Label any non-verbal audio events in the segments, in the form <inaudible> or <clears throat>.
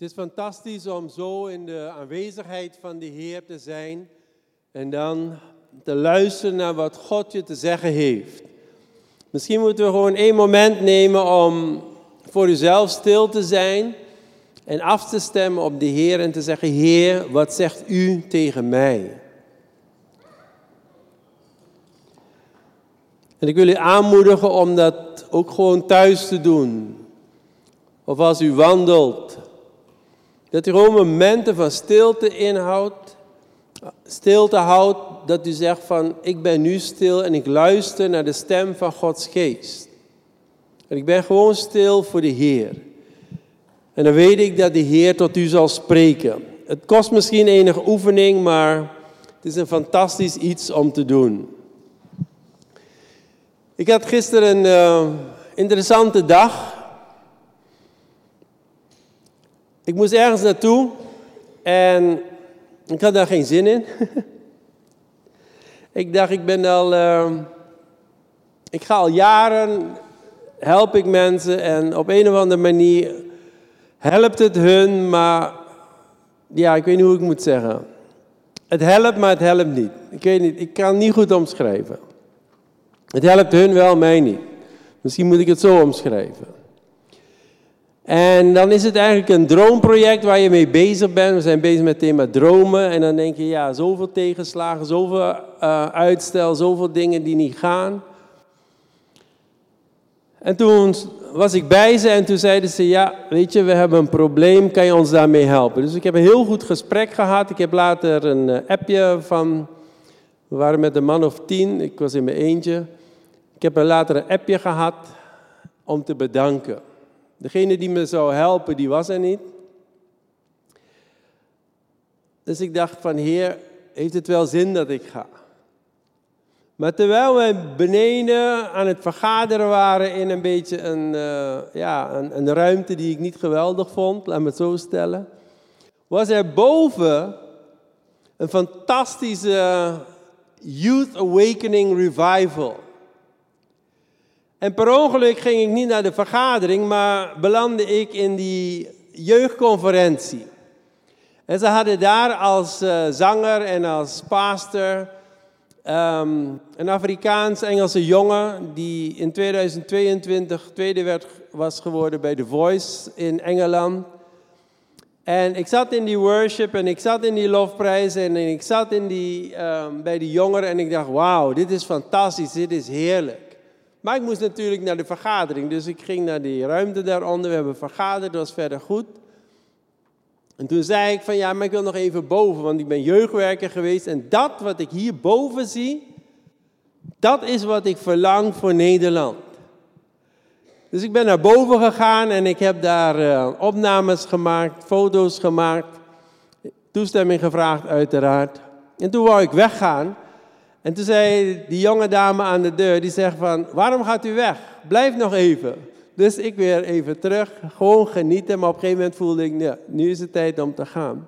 Het is fantastisch om zo in de aanwezigheid van de Heer te zijn en dan te luisteren naar wat God je te zeggen heeft. Misschien moeten we gewoon één moment nemen om voor uzelf stil te zijn en af te stemmen op de Heer en te zeggen, Heer, wat zegt u tegen mij? En ik wil u aanmoedigen om dat ook gewoon thuis te doen. Of als u wandelt. Dat u gewoon momenten van stilte inhoudt. Stilte houdt dat u zegt van ik ben nu stil en ik luister naar de stem van Gods geest. En ik ben gewoon stil voor de Heer. En dan weet ik dat de Heer tot u zal spreken. Het kost misschien enige oefening, maar het is een fantastisch iets om te doen. Ik had gisteren een uh, interessante dag. Ik moest ergens naartoe en ik had daar geen zin in. <laughs> ik dacht, ik ben al. Uh, ik ga al jaren, help ik mensen en op een of andere manier helpt het hun, maar ja, ik weet niet hoe ik moet zeggen. Het helpt, maar het helpt niet. Ik weet niet, ik kan het niet goed omschrijven. Het helpt hun wel, mij niet. Misschien moet ik het zo omschrijven. En dan is het eigenlijk een droomproject waar je mee bezig bent. We zijn bezig met het thema dromen. En dan denk je, ja, zoveel tegenslagen, zoveel uh, uitstel, zoveel dingen die niet gaan. En toen was ik bij ze en toen zeiden ze, ja, weet je, we hebben een probleem, kan je ons daarmee helpen? Dus ik heb een heel goed gesprek gehad. Ik heb later een uh, appje van, we waren met een man of tien, ik was in mijn eentje. Ik heb later een appje gehad om te bedanken. Degene die me zou helpen, die was er niet. Dus ik dacht van, heer, heeft het wel zin dat ik ga? Maar terwijl we beneden aan het vergaderen waren in een beetje een, uh, ja, een, een, ruimte die ik niet geweldig vond, laat me het zo stellen, was er boven een fantastische Youth Awakening Revival. En per ongeluk ging ik niet naar de vergadering, maar belandde ik in die jeugdconferentie. En ze hadden daar als uh, zanger en als pastor um, een Afrikaans-Engelse jongen die in 2022 tweede werd, was geworden bij The Voice in Engeland. En ik zat in die worship en ik zat in die lofprijs en ik zat in die, um, bij die jongeren en ik dacht, wauw, dit is fantastisch, dit is heerlijk. Maar ik moest natuurlijk naar de vergadering, dus ik ging naar die ruimte daaronder. We hebben vergaderd, dat was verder goed. En toen zei ik van ja, maar ik wil nog even boven, want ik ben jeugdwerker geweest. En dat wat ik hier boven zie, dat is wat ik verlang voor Nederland. Dus ik ben naar boven gegaan en ik heb daar uh, opnames gemaakt, foto's gemaakt, toestemming gevraagd uiteraard. En toen wou ik weggaan. En toen zei die jonge dame aan de deur, die zegt van, waarom gaat u weg? Blijf nog even. Dus ik weer even terug, gewoon genieten. Maar op een gegeven moment voelde ik, ja, nu is het tijd om te gaan.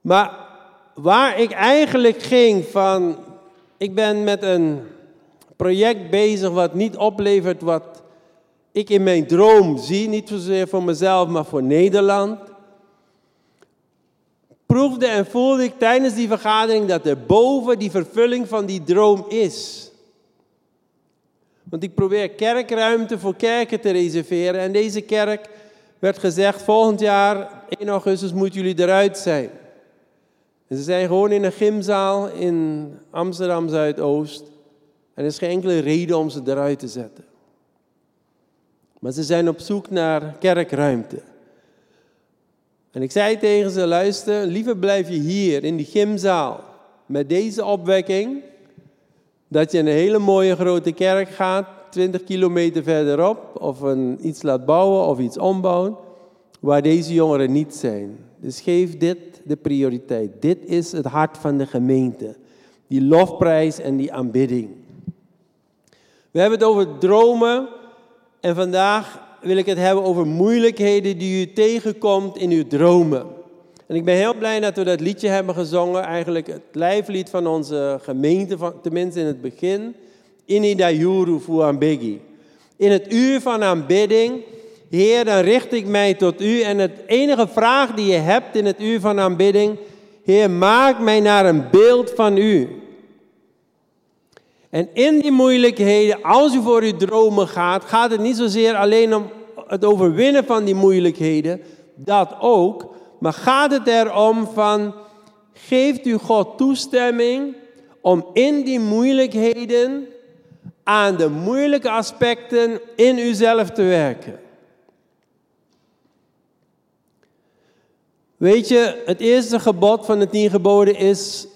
Maar waar ik eigenlijk ging van, ik ben met een project bezig wat niet oplevert wat ik in mijn droom zie. Niet zozeer voor mezelf, maar voor Nederland proefde en voelde ik tijdens die vergadering dat er boven die vervulling van die droom is. Want ik probeer kerkruimte voor kerken te reserveren. En deze kerk werd gezegd, volgend jaar, 1 augustus, moeten jullie eruit zijn. En ze zijn gewoon in een gymzaal in Amsterdam Zuidoost. En er is geen enkele reden om ze eruit te zetten. Maar ze zijn op zoek naar kerkruimte. En ik zei tegen ze, luister, liever blijf je hier in die gymzaal met deze opwekking, dat je een hele mooie grote kerk gaat, 20 kilometer verderop, of een, iets laat bouwen of iets ombouwen, waar deze jongeren niet zijn. Dus geef dit de prioriteit. Dit is het hart van de gemeente. Die lofprijs en die aanbidding. We hebben het over dromen en vandaag wil ik het hebben over moeilijkheden die u tegenkomt in uw dromen. En ik ben heel blij dat we dat liedje hebben gezongen, eigenlijk het lijflied van onze gemeente, tenminste in het begin. Inida Yuru Fuambegi. In het uur van aanbidding Heer, dan richt ik mij tot u. En het enige vraag die je hebt in het uur van aanbidding, Heer, maak mij naar een beeld van u. En in die moeilijkheden, als u voor uw dromen gaat, gaat het niet zozeer alleen om het overwinnen van die moeilijkheden, dat ook, maar gaat het erom van, geeft u God toestemming om in die moeilijkheden aan de moeilijke aspecten in uzelf te werken. Weet je, het eerste gebod van de tien geboden is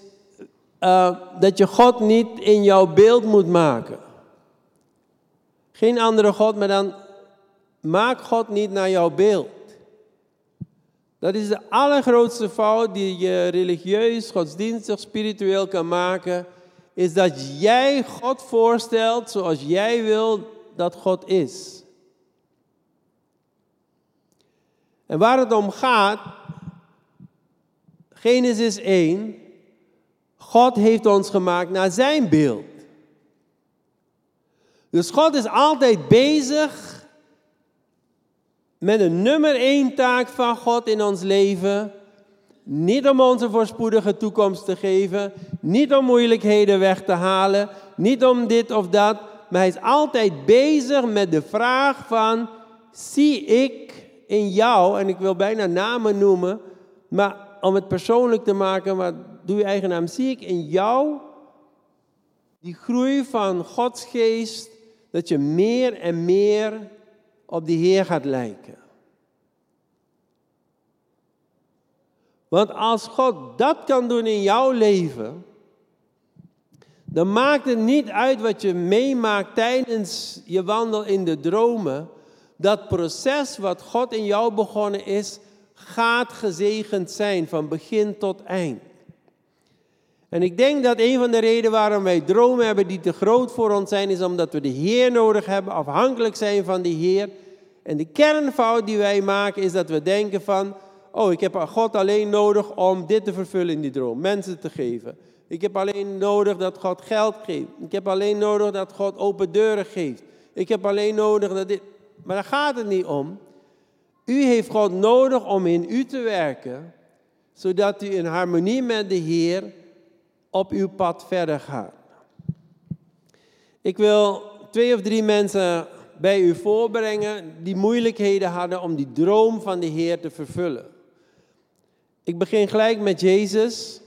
uh, dat je God niet in jouw beeld moet maken. Geen andere God, maar dan maak God niet naar jouw beeld. Dat is de allergrootste fout die je religieus, godsdienstig, spiritueel kan maken. Is dat jij God voorstelt zoals jij wil dat God is. En waar het om gaat, Genesis 1, God heeft ons gemaakt naar zijn beeld. Dus God is altijd bezig met een nummer één taak van God in ons leven. Niet om ons een voorspoedige toekomst te geven, niet om moeilijkheden weg te halen, niet om dit of dat, maar hij is altijd bezig met de vraag van, zie ik in jou, en ik wil bijna namen noemen, maar om het persoonlijk te maken, maar doe je eigen naam, zie ik in jou die groei van Gods geest, dat je meer en meer op die Heer gaat lijken. Want als God dat kan doen in jouw leven, dan maakt het niet uit wat je meemaakt tijdens je wandel in de dromen. Dat proces wat God in jou begonnen is, gaat gezegend zijn van begin tot eind. En ik denk dat een van de redenen waarom wij dromen hebben die te groot voor ons zijn, is omdat we de Heer nodig hebben, afhankelijk zijn van de Heer. En de kernfout die wij maken is dat we denken van, oh ik heb God alleen nodig om dit te vervullen in die droom, mensen te geven. Ik heb alleen nodig dat God geld geeft. Ik heb alleen nodig dat God open deuren geeft. Ik heb alleen nodig dat dit. Maar daar gaat het niet om. U heeft God nodig om in u te werken, zodat u in harmonie met de Heer op uw pad verder gaat. Ik wil twee of drie mensen bij u voorbrengen die moeilijkheden hadden om die droom van de Heer te vervullen. Ik begin gelijk met Jezus.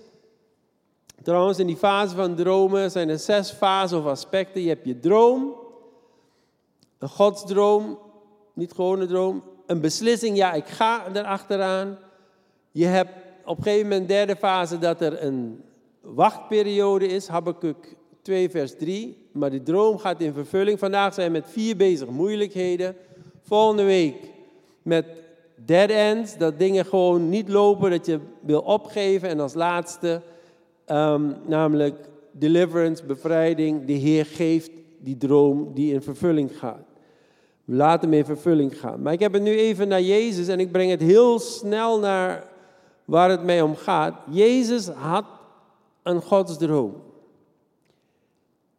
Trouwens, in die fase van dromen zijn er zes fasen of aspecten. Je hebt je droom, een godsdroom, niet gewoon een droom, een beslissing, ja, ik ga erachteraan. Je hebt op een gegeven moment, derde fase, dat er een wachtperiode is, Habakkuk 2, vers 3. Maar die droom gaat in vervulling. Vandaag zijn we met vier bezig moeilijkheden. Volgende week met dead ends, dat dingen gewoon niet lopen, dat je wil opgeven. En als laatste, ehm, namelijk deliverance, bevrijding. De Heer geeft die droom die in vervulling gaat. Laat hem in vervulling gaan. Maar ik heb het nu even naar Jezus en ik breng het heel snel naar waar het mij om gaat. Jezus had een godsdroom.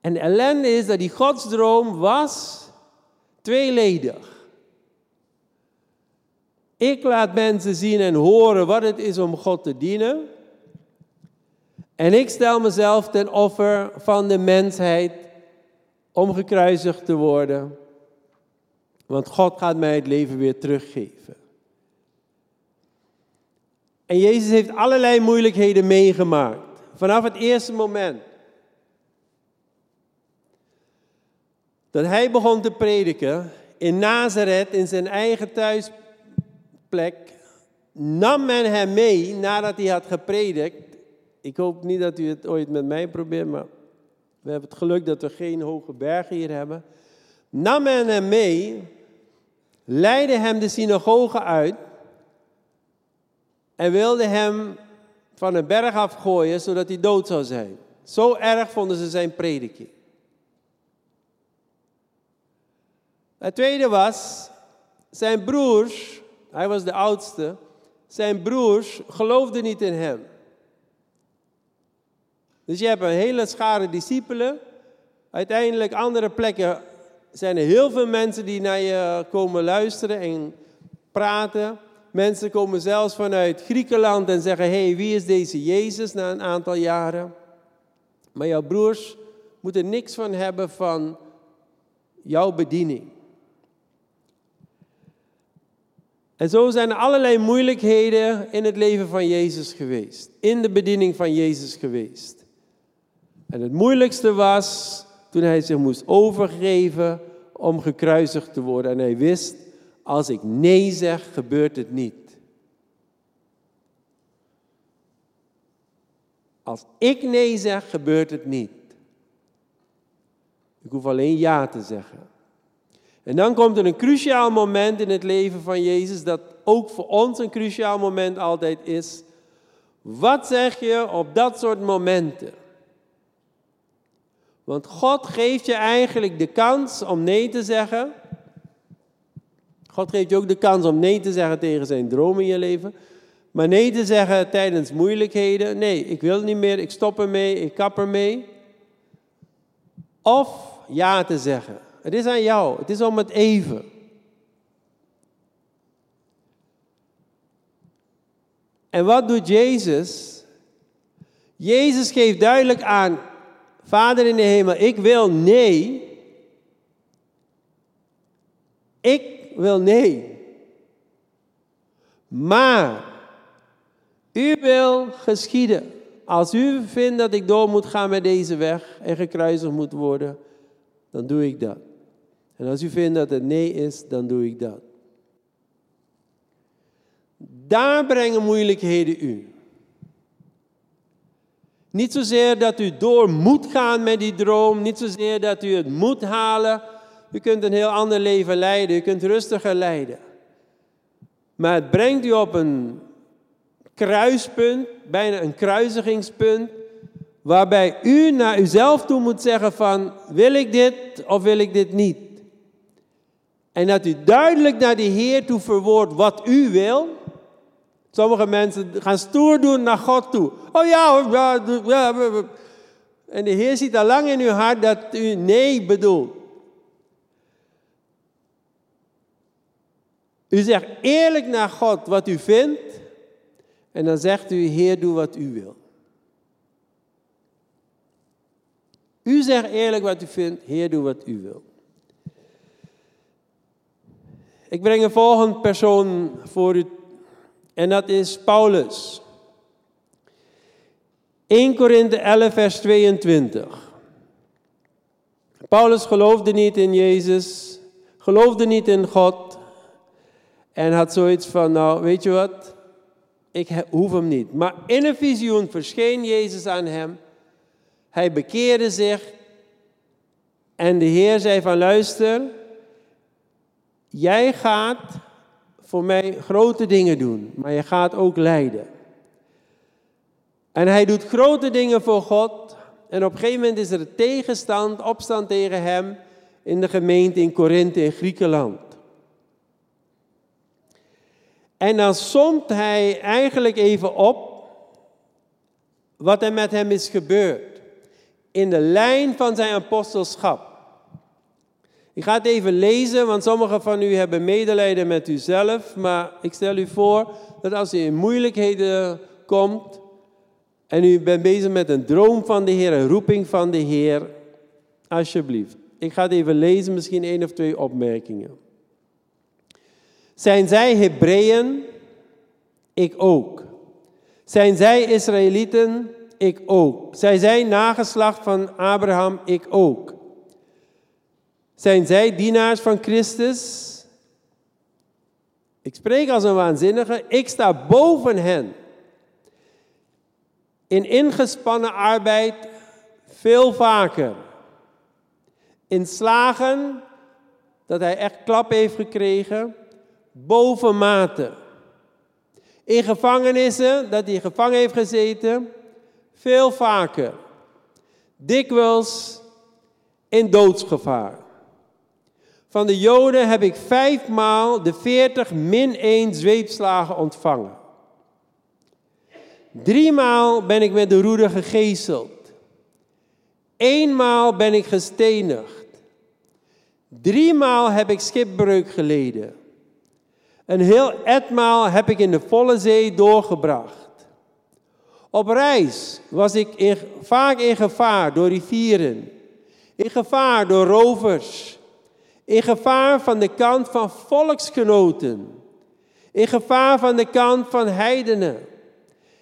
En de ellende is dat die godsdroom was tweeledig. Ik laat mensen zien en horen wat het is om God te dienen. En ik stel mezelf ten offer van de mensheid om gekruisigd te worden want God gaat mij het leven weer teruggeven. En Jezus heeft allerlei moeilijkheden meegemaakt. Vanaf het eerste moment. Dat hij begon te prediken in Nazareth, in zijn eigen thuisplek, nam men hem mee nadat hij had gepredikt. Ik hoop niet dat u het ooit met mij probeert, maar we hebben het geluk dat we geen hoge bergen hier hebben nam men hem mee, leidde hem de synagoge uit en wilde hem van een berg afgooien zodat hij dood zou zijn. Zo erg vonden ze zijn prediking. Het tweede was, zijn broers, hij was de oudste, zijn broers geloofden niet in hem. Dus je hebt een hele schare discipelen, uiteindelijk andere plekken zijn er heel veel mensen die naar je komen luisteren en praten. Mensen komen zelfs vanuit Griekenland en zeggen: hey, wie is deze Jezus na een aantal jaren? Maar jouw broers moeten niks van hebben van jouw bediening. En zo zijn er allerlei moeilijkheden in het leven van Jezus geweest, in de bediening van Jezus geweest. En het moeilijkste was toen hij zich moest overgeven om gekruisigd te worden. En hij wist, als ik nee zeg, gebeurt het niet. Als ik nee zeg, gebeurt het niet. Ik hoef alleen ja te zeggen. En dan komt er een cruciaal moment in het leven van Jezus, dat ook voor ons een cruciaal moment altijd is. Wat zeg je op dat soort momenten? Want God geeft je eigenlijk de kans om nee te zeggen. God geeft je ook de kans om nee te zeggen tegen zijn droom in je leven. Maar nee te zeggen tijdens moeilijkheden. Nee, ik wil niet meer, ik stop ermee, ik kap ermee. Of ja te zeggen. Het is aan jou, het is om het even. En wat doet Jezus? Jezus geeft duidelijk aan, Vader in de hemel, ik wil nee. Ik wil nee. Maar u wil geschieden. Als u vindt dat ik door moet gaan met deze weg en gekruisigd moet worden, dan doe ik dat. En als u vindt dat het nee is, dan doe ik dat. Daar brengen moeilijkheden u. Niet zozeer dat u door moet gaan met die droom, niet zozeer dat u het moet halen. U kunt een heel ander leven leiden, u kunt rustiger leiden. Maar het brengt u op een kruispunt, bijna een kruisigingspunt, waarbij u naar uzelf toe moet zeggen van, wil ik dit of wil ik dit niet? En dat u duidelijk naar de Heer toe verwoordt wat u wil. Sommige mensen gaan stoer doen naar God toe. Oh ja, ja, ja. En de Heer ziet al lang in uw hart dat u nee bedoelt. U zegt eerlijk naar God wat u vindt. En dan zegt u, Heer, doe wat u wil. U zegt eerlijk wat u vindt, Heer, doe wat u wil. Ik breng een volgende persoon voor u en dat is Paulus. 1 Korinthe 11, vers 22. Paulus geloofde niet in Jezus, geloofde niet in God en had zoiets van, nou weet je wat, ik hoef hem niet. Maar in een visioen verscheen Jezus aan hem, hij bekeerde zich en de Heer zei van luister, jij gaat voor mij grote dingen doen, maar je gaat ook lijden. En hij doet grote dingen voor God. En op een gegeven moment is er tegenstand, opstand tegen hem in de gemeente in Korinthe in Griekenland. En dan somt hij eigenlijk even op wat er met hem is gebeurd. In de lijn van zijn apostelschap. Ik ga het even lezen, want sommigen van u hebben medelijden met uzelf. Maar ik stel u voor dat als u in moeilijkheden komt en u bent bezig met een droom van de Heer, een roeping van de Heer, alsjeblieft. Ik ga het even lezen, misschien één of twee opmerkingen. Zijn zij Hebreeën? Ik ook. Zijn zij Israëlieten? Ik ook. Zijn zij nageslacht van Abraham? Ik ook. Zijn zij dienaars van Christus? Ik spreek als een waanzinnige. Ik sta boven hen. In ingespannen arbeid veel vaker. In slagen dat hij echt klap heeft gekregen, bovenmate. In gevangenissen, dat hij gevangen heeft gezeten, veel vaker. Dikwijls in doodsgevaar. Van de Joden heb ik vijfmaal de veertig min één zweepslagen ontvangen. Driemaal ben ik met de roede gegezeld. Eenmaal ben ik gestenigd. Driemaal heb ik schipbreuk geleden. Een heel etmaal heb ik in de volle zee doorgebracht. Op reis was ik vaak in gevaar door rivieren, in gevaar door rovers, in gevaar van de kant van volksgenoten, in gevaar van de kant van heidenen,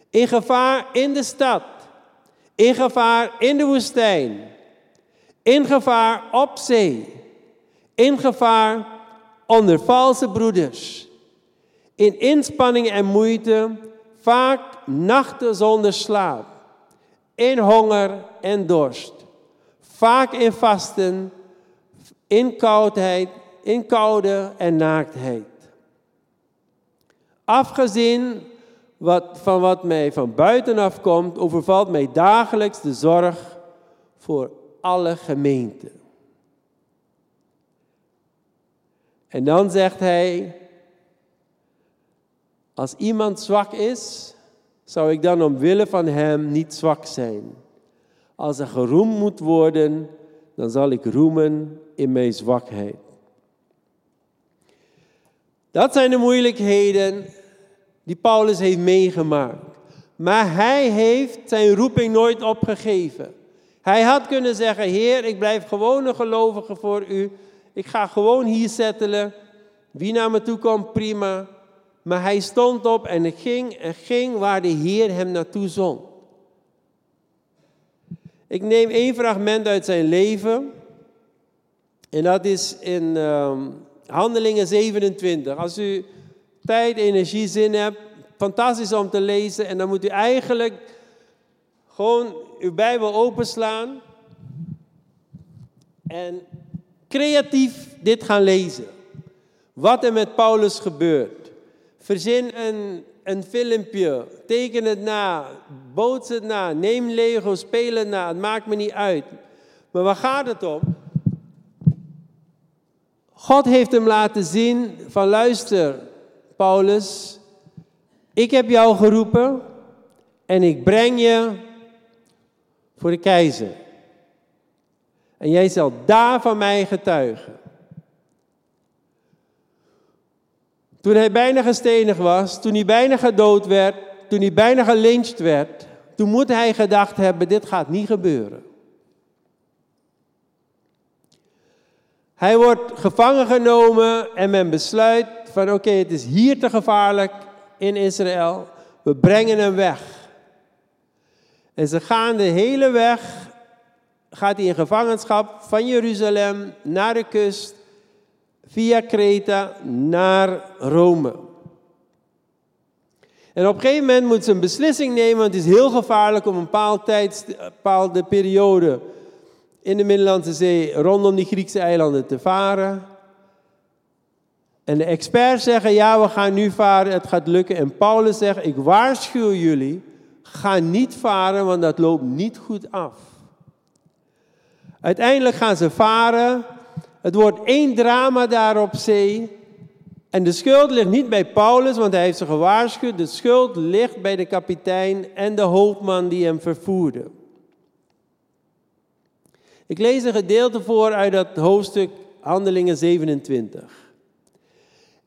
in gevaar in de stad, in gevaar in de woestijn, in gevaar op zee, in gevaar onder valse broeders, in inspanning en moeite, vaak nachten zonder slaap, in honger en dorst, vaak in vasten, in koudheid, in koude en naaktheid. Afgezien wat, van wat mij van buitenaf komt, overvalt mij dagelijks de zorg voor alle gemeenten. En dan zegt hij, als iemand zwak is, zou ik dan omwille van hem niet zwak zijn. Als er geroemd moet worden, dan zal ik roemen in mijn zwakheid. Dat zijn de moeilijkheden die Paulus heeft meegemaakt. Maar hij heeft zijn roeping nooit opgegeven. Hij had kunnen zeggen: Heer, ik blijf gewoon een gelovige voor u. Ik ga gewoon hier settelen. Wie naar me toe komt, prima. Maar hij stond op en ging en ging waar de Heer hem naartoe zond. Ik neem één fragment uit zijn leven. En dat is in ehm, Handelingen 27. Als u tijd, energie, zin hebt, fantastisch om te lezen. En dan moet u eigenlijk gewoon uw Bijbel openslaan. En creatief dit gaan lezen. Wat er met Paulus gebeurt. Verzin een, een filmpje, teken het na, boots het na, neem Lego, speel het na, het maakt me niet uit. Maar waar gaat het om? God heeft hem laten zien van luister, Paulus, ik heb jou geroepen en ik breng je voor de keizer. En jij zal daar van mij getuigen. Toen hij bijna gestenigd was, toen hij bijna gedood werd, toen hij bijna gelyncht werd, toen moet hij gedacht hebben, dit gaat niet gebeuren. Hij wordt gevangen genomen en men besluit van oké, het is hier te gevaarlijk in Israël. We brengen hem weg. En ze gaan de hele weg, gaat hij in gevangenschap van Jeruzalem naar de kust, via Kreta naar Rome. En op een gegeven moment moeten ze een beslissing nemen, want het is heel gevaarlijk om een bepaalde, tijd, bepaalde periode in de Middellandse Zee rondom die Griekse eilanden te varen. En de experts zeggen, ja, we gaan nu varen, het gaat lukken. En Paulus zegt, ik waarschuw jullie, ga niet varen, want dat loopt niet goed af. Uiteindelijk gaan ze varen. Het wordt één drama daar op zee. En de schuld ligt niet bij Paulus, want hij heeft ze gewaarschuwd. De schuld ligt bij de kapitein en de hoofdman die hem vervoerde. Ik lees een gedeelte voor uit dat hoofdstuk Handelingen 27.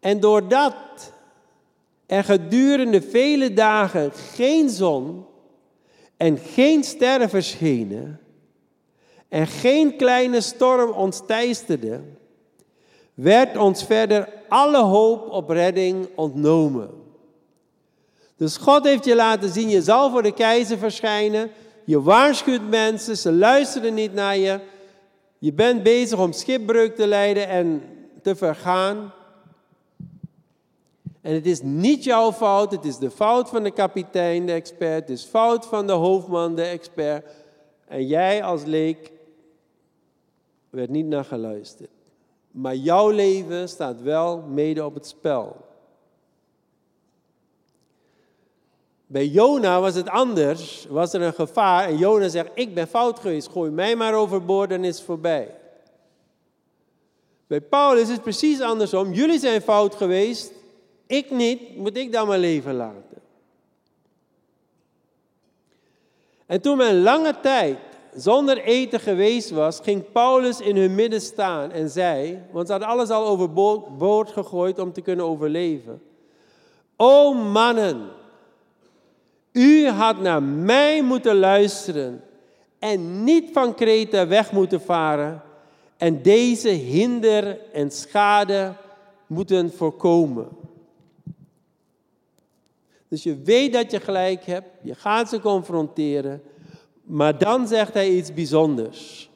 En doordat er gedurende vele dagen geen zon en geen sterren verschenen en geen kleine storm ons teisterde, werd ons verder alle hoop op redding ontnomen. Dus God heeft je laten zien, je zal voor de keizer verschijnen. Je waarschuwt mensen, ze luisteren niet naar je. Je bent bezig om schipbreuk te leiden en te vergaan. En het is niet jouw fout, het is de fout van de kapitein, de expert, het is fout van de hoofdman, de expert. En jij als leek werd niet naar geluisterd. Maar jouw leven staat wel mede op het spel. Bij Jona was het anders, was er een gevaar en Jona zegt, ik ben fout geweest, gooi mij maar overboord en is het voorbij. Bij Paulus is het precies andersom, jullie zijn fout geweest, ik niet, moet ik dan mijn leven laten. En toen men lange tijd zonder eten geweest was, ging Paulus in hun midden staan en zei, want ze hadden alles al overboord gegooid om te kunnen overleven. O mannen, u had naar mij moeten luisteren en niet van Kreta weg moeten varen en deze hinder en schade moeten voorkomen. Dus je weet dat je gelijk hebt, je gaat ze confronteren, maar dan zegt hij iets bijzonders.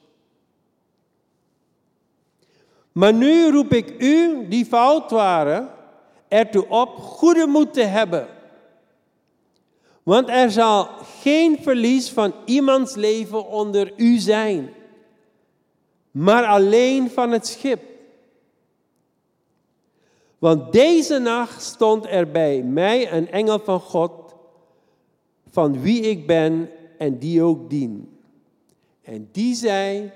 Maar nu roep ik u, die fout waren, ertoe op goede moed te hebben. Want er zal geen verlies van iemands leven onder u zijn, maar alleen van het schip. Want deze nacht stond er bij mij een engel van God, van wie ik ben en die ook dien. En die zei,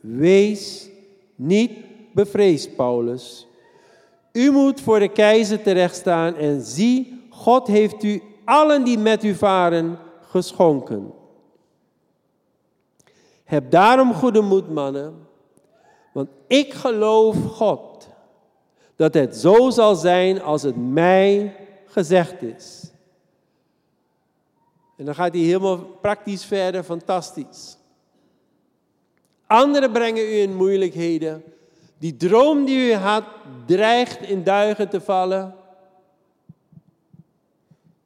wees niet bevreesd, Paulus. U moet voor de keizer terechtstaan en zie, God heeft u allen die met u varen geschonken. Heb daarom goede moed, mannen, want ik geloof God dat het zo zal zijn als het mij gezegd is. En dan gaat hij helemaal praktisch verder, fantastisch. Anderen brengen u in moeilijkheden. Die droom die u had, dreigt in duigen te vallen.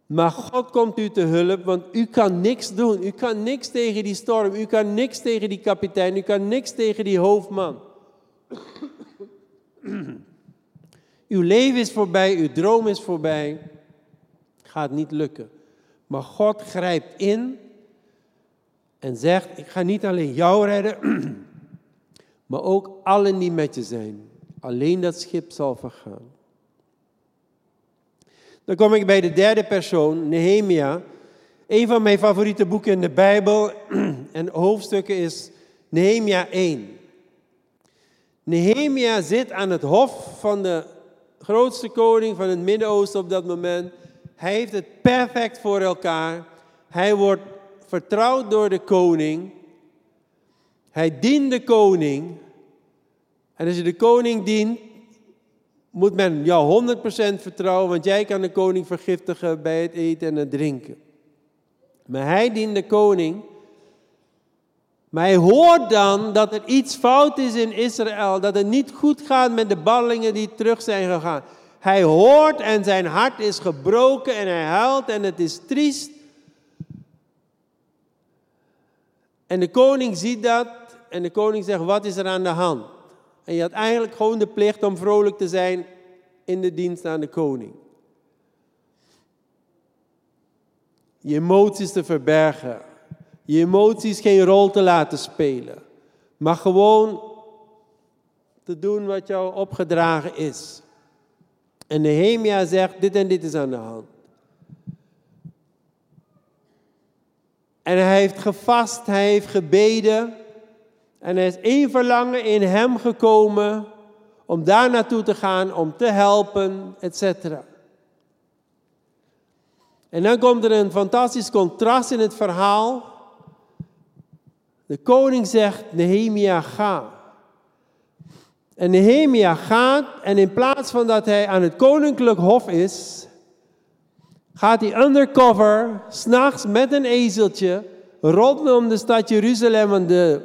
Maar God komt u te hulp, want u kan niks doen. U kan niks tegen die storm. U kan niks tegen die kapitein. U kan niks tegen die hoofdman. uw leven is voorbij, uw droom is voorbij. Gaat niet lukken. Maar God grijpt in en zegt: Ik ga niet alleen jou redden, <clears throat> maar ook allen die met je zijn. Alleen dat schip zal vergaan. Dan kom ik bij de derde persoon, Nehemia. Een van mijn favoriete boeken in de Bijbel <clears throat> en hoofdstukken is Nehemia 1. Nehemia zit aan het hof van de grootste koning van het Midden-Oosten op dat moment. Hij heeft het perfect voor elkaar. Hij wordt vertrouwd door de koning. Hij dient de koning. En als je de koning dient, moet men jou 100% vertrouwen, want jij kan de koning vergiftigen bij het eten en het drinken. Maar hij dient de koning. Maar hij hoort dan dat er iets fout is in Israël, dat het niet goed gaat met de ballingen die terug zijn gegaan. Hij hoort en zijn hart is gebroken en hij huilt en het is triest. En de koning ziet dat en de koning zegt, wat is er aan de hand? En je had eigenlijk gewoon de plicht om vrolijk te zijn in de dienst aan de koning. Je emoties te verbergen. Je emoties geen rol te laten spelen. Maar gewoon te doen wat jou opgedragen is. En Nehemia zegt, dit en dit is aan de hand. En hij heeft gevast, hij heeft gebeden. En er is één verlangen in hem gekomen om daar naartoe te gaan, om te helpen, etc. En dan komt er een fantastisch contrast in het verhaal. De koning zegt, Nehemia, ga. En Nehemia gaat en in plaats van dat hij aan het koninklijk hof is, gaat hij undercover, s'nachts met een ezeltje, rondom de stad Jeruzalem, want de,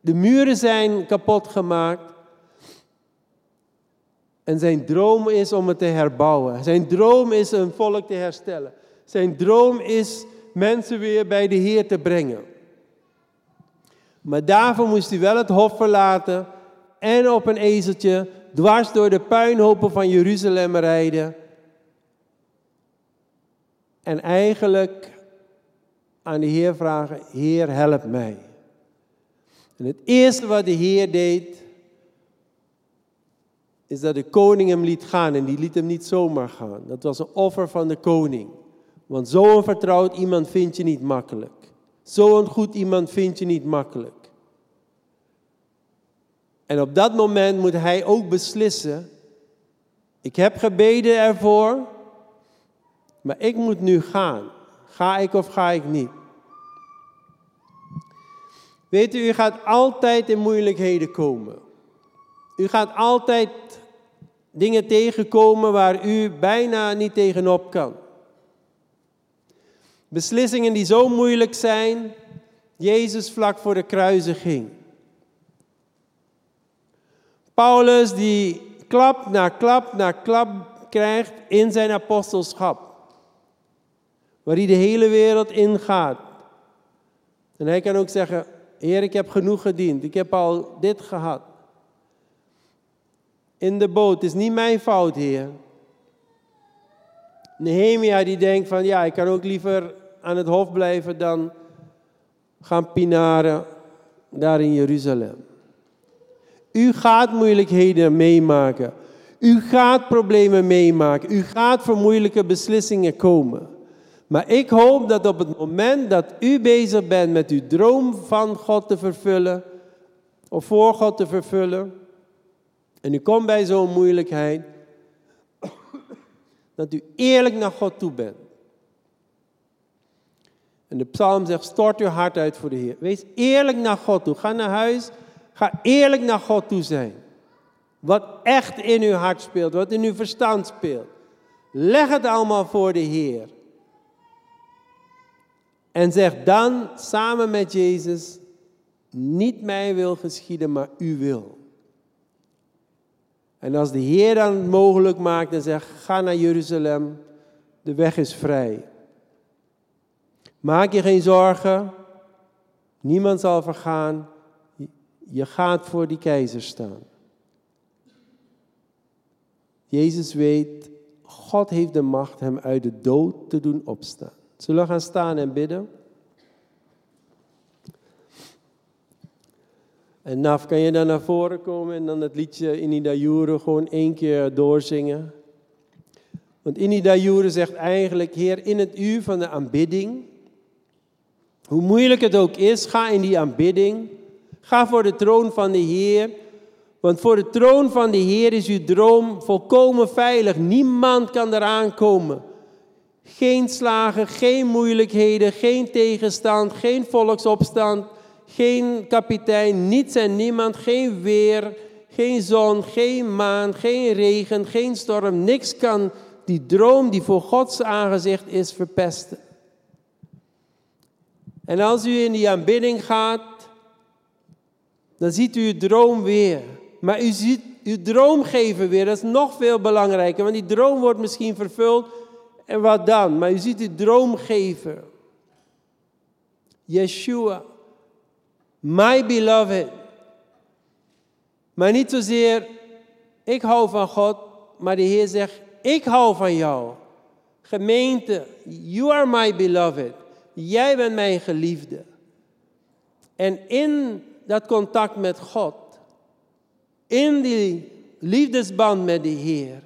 de muren zijn kapot gemaakt. En zijn droom is om het te herbouwen. Zijn droom is een volk te herstellen. Zijn droom is mensen weer bij de Heer te brengen. Maar daarvoor moest hij wel het hof verlaten en op een ezeltje dwars door de puinhopen van Jeruzalem rijden. En eigenlijk aan de Heer vragen, Heer help mij. En het eerste wat de Heer deed, is dat de koning hem liet gaan. En die liet hem niet zomaar gaan. Dat was een offer van de koning. Want zo'n vertrouwd iemand vind je niet makkelijk. Zo'n goed iemand vind je niet makkelijk. En op dat moment moet hij ook beslissen. Ik heb gebeden ervoor, maar ik moet nu gaan. Ga ik of ga ik niet? Weet u, u gaat altijd in moeilijkheden komen. U gaat altijd dingen tegenkomen waar u bijna niet tegenop kan. Beslissingen die zo moeilijk zijn, Jezus vlak voor de kruisiging. Paulus die klap na klap na klap krijgt in zijn apostelschap. Waar hij de hele wereld ingaat. En hij kan ook zeggen, Heer, ik heb genoeg gediend. Ik heb al dit gehad. In de boot, het is niet mijn fout, Heer. Nehemia die denkt van, ja, ik kan ook liever aan het hof blijven dan gaan pinaren daar in Jeruzalem. U gaat moeilijkheden meemaken. U gaat problemen meemaken. U gaat voor moeilijke beslissingen komen. Maar ik hoop dat op het moment dat u bezig bent met uw droom van God te vervullen, of voor God te vervullen, en u komt bij zo'n moeilijkheid, dat u eerlijk naar God toe bent. En de psalm zegt, stort uw hart uit voor de Heer. Wees eerlijk naar God toe. Ga naar huis, ga eerlijk naar God toe zijn. Wat echt in uw hart speelt, wat in uw verstand speelt. Leg het allemaal voor de Heer. En zeg dan samen met Jezus, niet mij wil geschieden, maar u wil. En als de Heer dan mogelijk maakt en zegt, ga naar Jeruzalem, de weg is vrij. Maak je geen zorgen, niemand zal vergaan, je gaat voor die keizer staan. Jezus weet, God heeft de macht hem uit de dood te doen opstaan. Zullen we gaan staan en bidden? En Naf, kan je dan naar voren komen en dan het liedje Inida Jure gewoon één keer doorzingen? Want Inida Jure zegt eigenlijk, Heer, in het uur van de aanbidding, hoe moeilijk het ook is, ga in die aanbidding. Ga voor de troon van de Heer. Want voor de troon van de Heer is uw droom volkomen veilig. Niemand kan eraan komen. Geen slagen, geen moeilijkheden, geen tegenstand, geen volksopstand, geen kapitein, niets en niemand, geen weer, geen zon, geen maan, geen regen, geen storm. Niks kan die droom die voor Gods aangezicht is verpesten. En als u in die aanbidding gaat, dan ziet u uw droom weer. Maar u ziet uw droomgever weer, dat is nog veel belangrijker, want die droom wordt misschien vervuld en wat dan? Maar u ziet uw droomgever. Yeshua, my beloved. Maar niet zozeer, ik hou van God, maar de Heer zegt, ik hou van jou. Gemeente, you are my beloved. Jij bent mijn geliefde. En in dat contact met God, in die liefdesband met de Heer,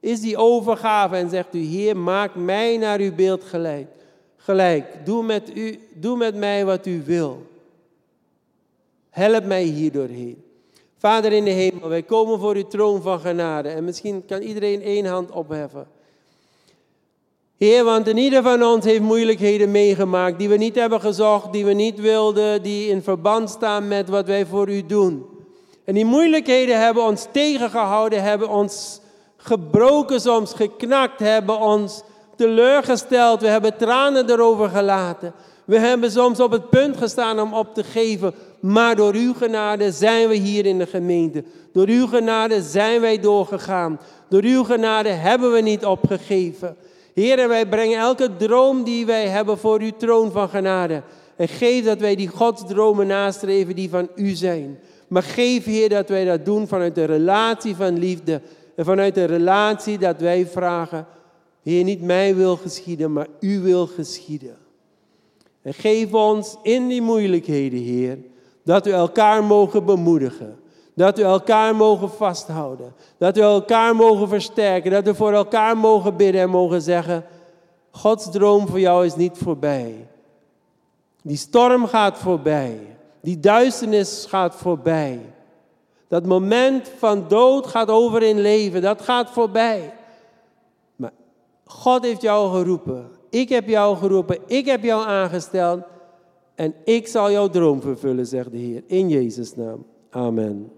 is die overgave en zegt u, Heer, maak mij naar uw beeld gelijk. Gelijk, doe met, u, doe met mij wat u wil. Help mij hier doorheen. Vader in de hemel, wij komen voor uw troon van genade. En misschien kan iedereen één hand opheffen. Heer, want in ieder van ons heeft moeilijkheden meegemaakt die we niet hebben gezocht, die we niet wilden, die in verband staan met wat wij voor u doen. En die moeilijkheden hebben ons tegengehouden, hebben ons gebroken soms, geknakt, hebben ons teleurgesteld. We hebben tranen erover gelaten. We hebben soms op het punt gestaan om op te geven. Maar door uw genade zijn we hier in de gemeente. Door uw genade zijn wij doorgegaan. Door uw genade hebben we niet opgegeven. Heer, wij brengen elke droom die wij hebben voor uw troon van genade. En geef dat wij die godsdromen nastreven die van u zijn. Maar geef, Heer, dat wij dat doen vanuit de relatie van liefde. En vanuit de relatie dat wij vragen, Heer, niet mij wil geschieden, maar u wil geschieden. En geef ons in die moeilijkheden, Heer, dat we elkaar mogen bemoedigen. Dat we elkaar mogen vasthouden. Dat we elkaar mogen versterken. Dat we voor elkaar mogen bidden en mogen zeggen: Gods droom voor jou is niet voorbij. Die storm gaat voorbij. Die duisternis gaat voorbij. Dat moment van dood gaat over in leven. Dat gaat voorbij. Maar God heeft jou geroepen. Ik heb jou geroepen. Ik heb jou aangesteld. En ik zal jouw droom vervullen, zegt de Heer. In Jezus' naam. Amen.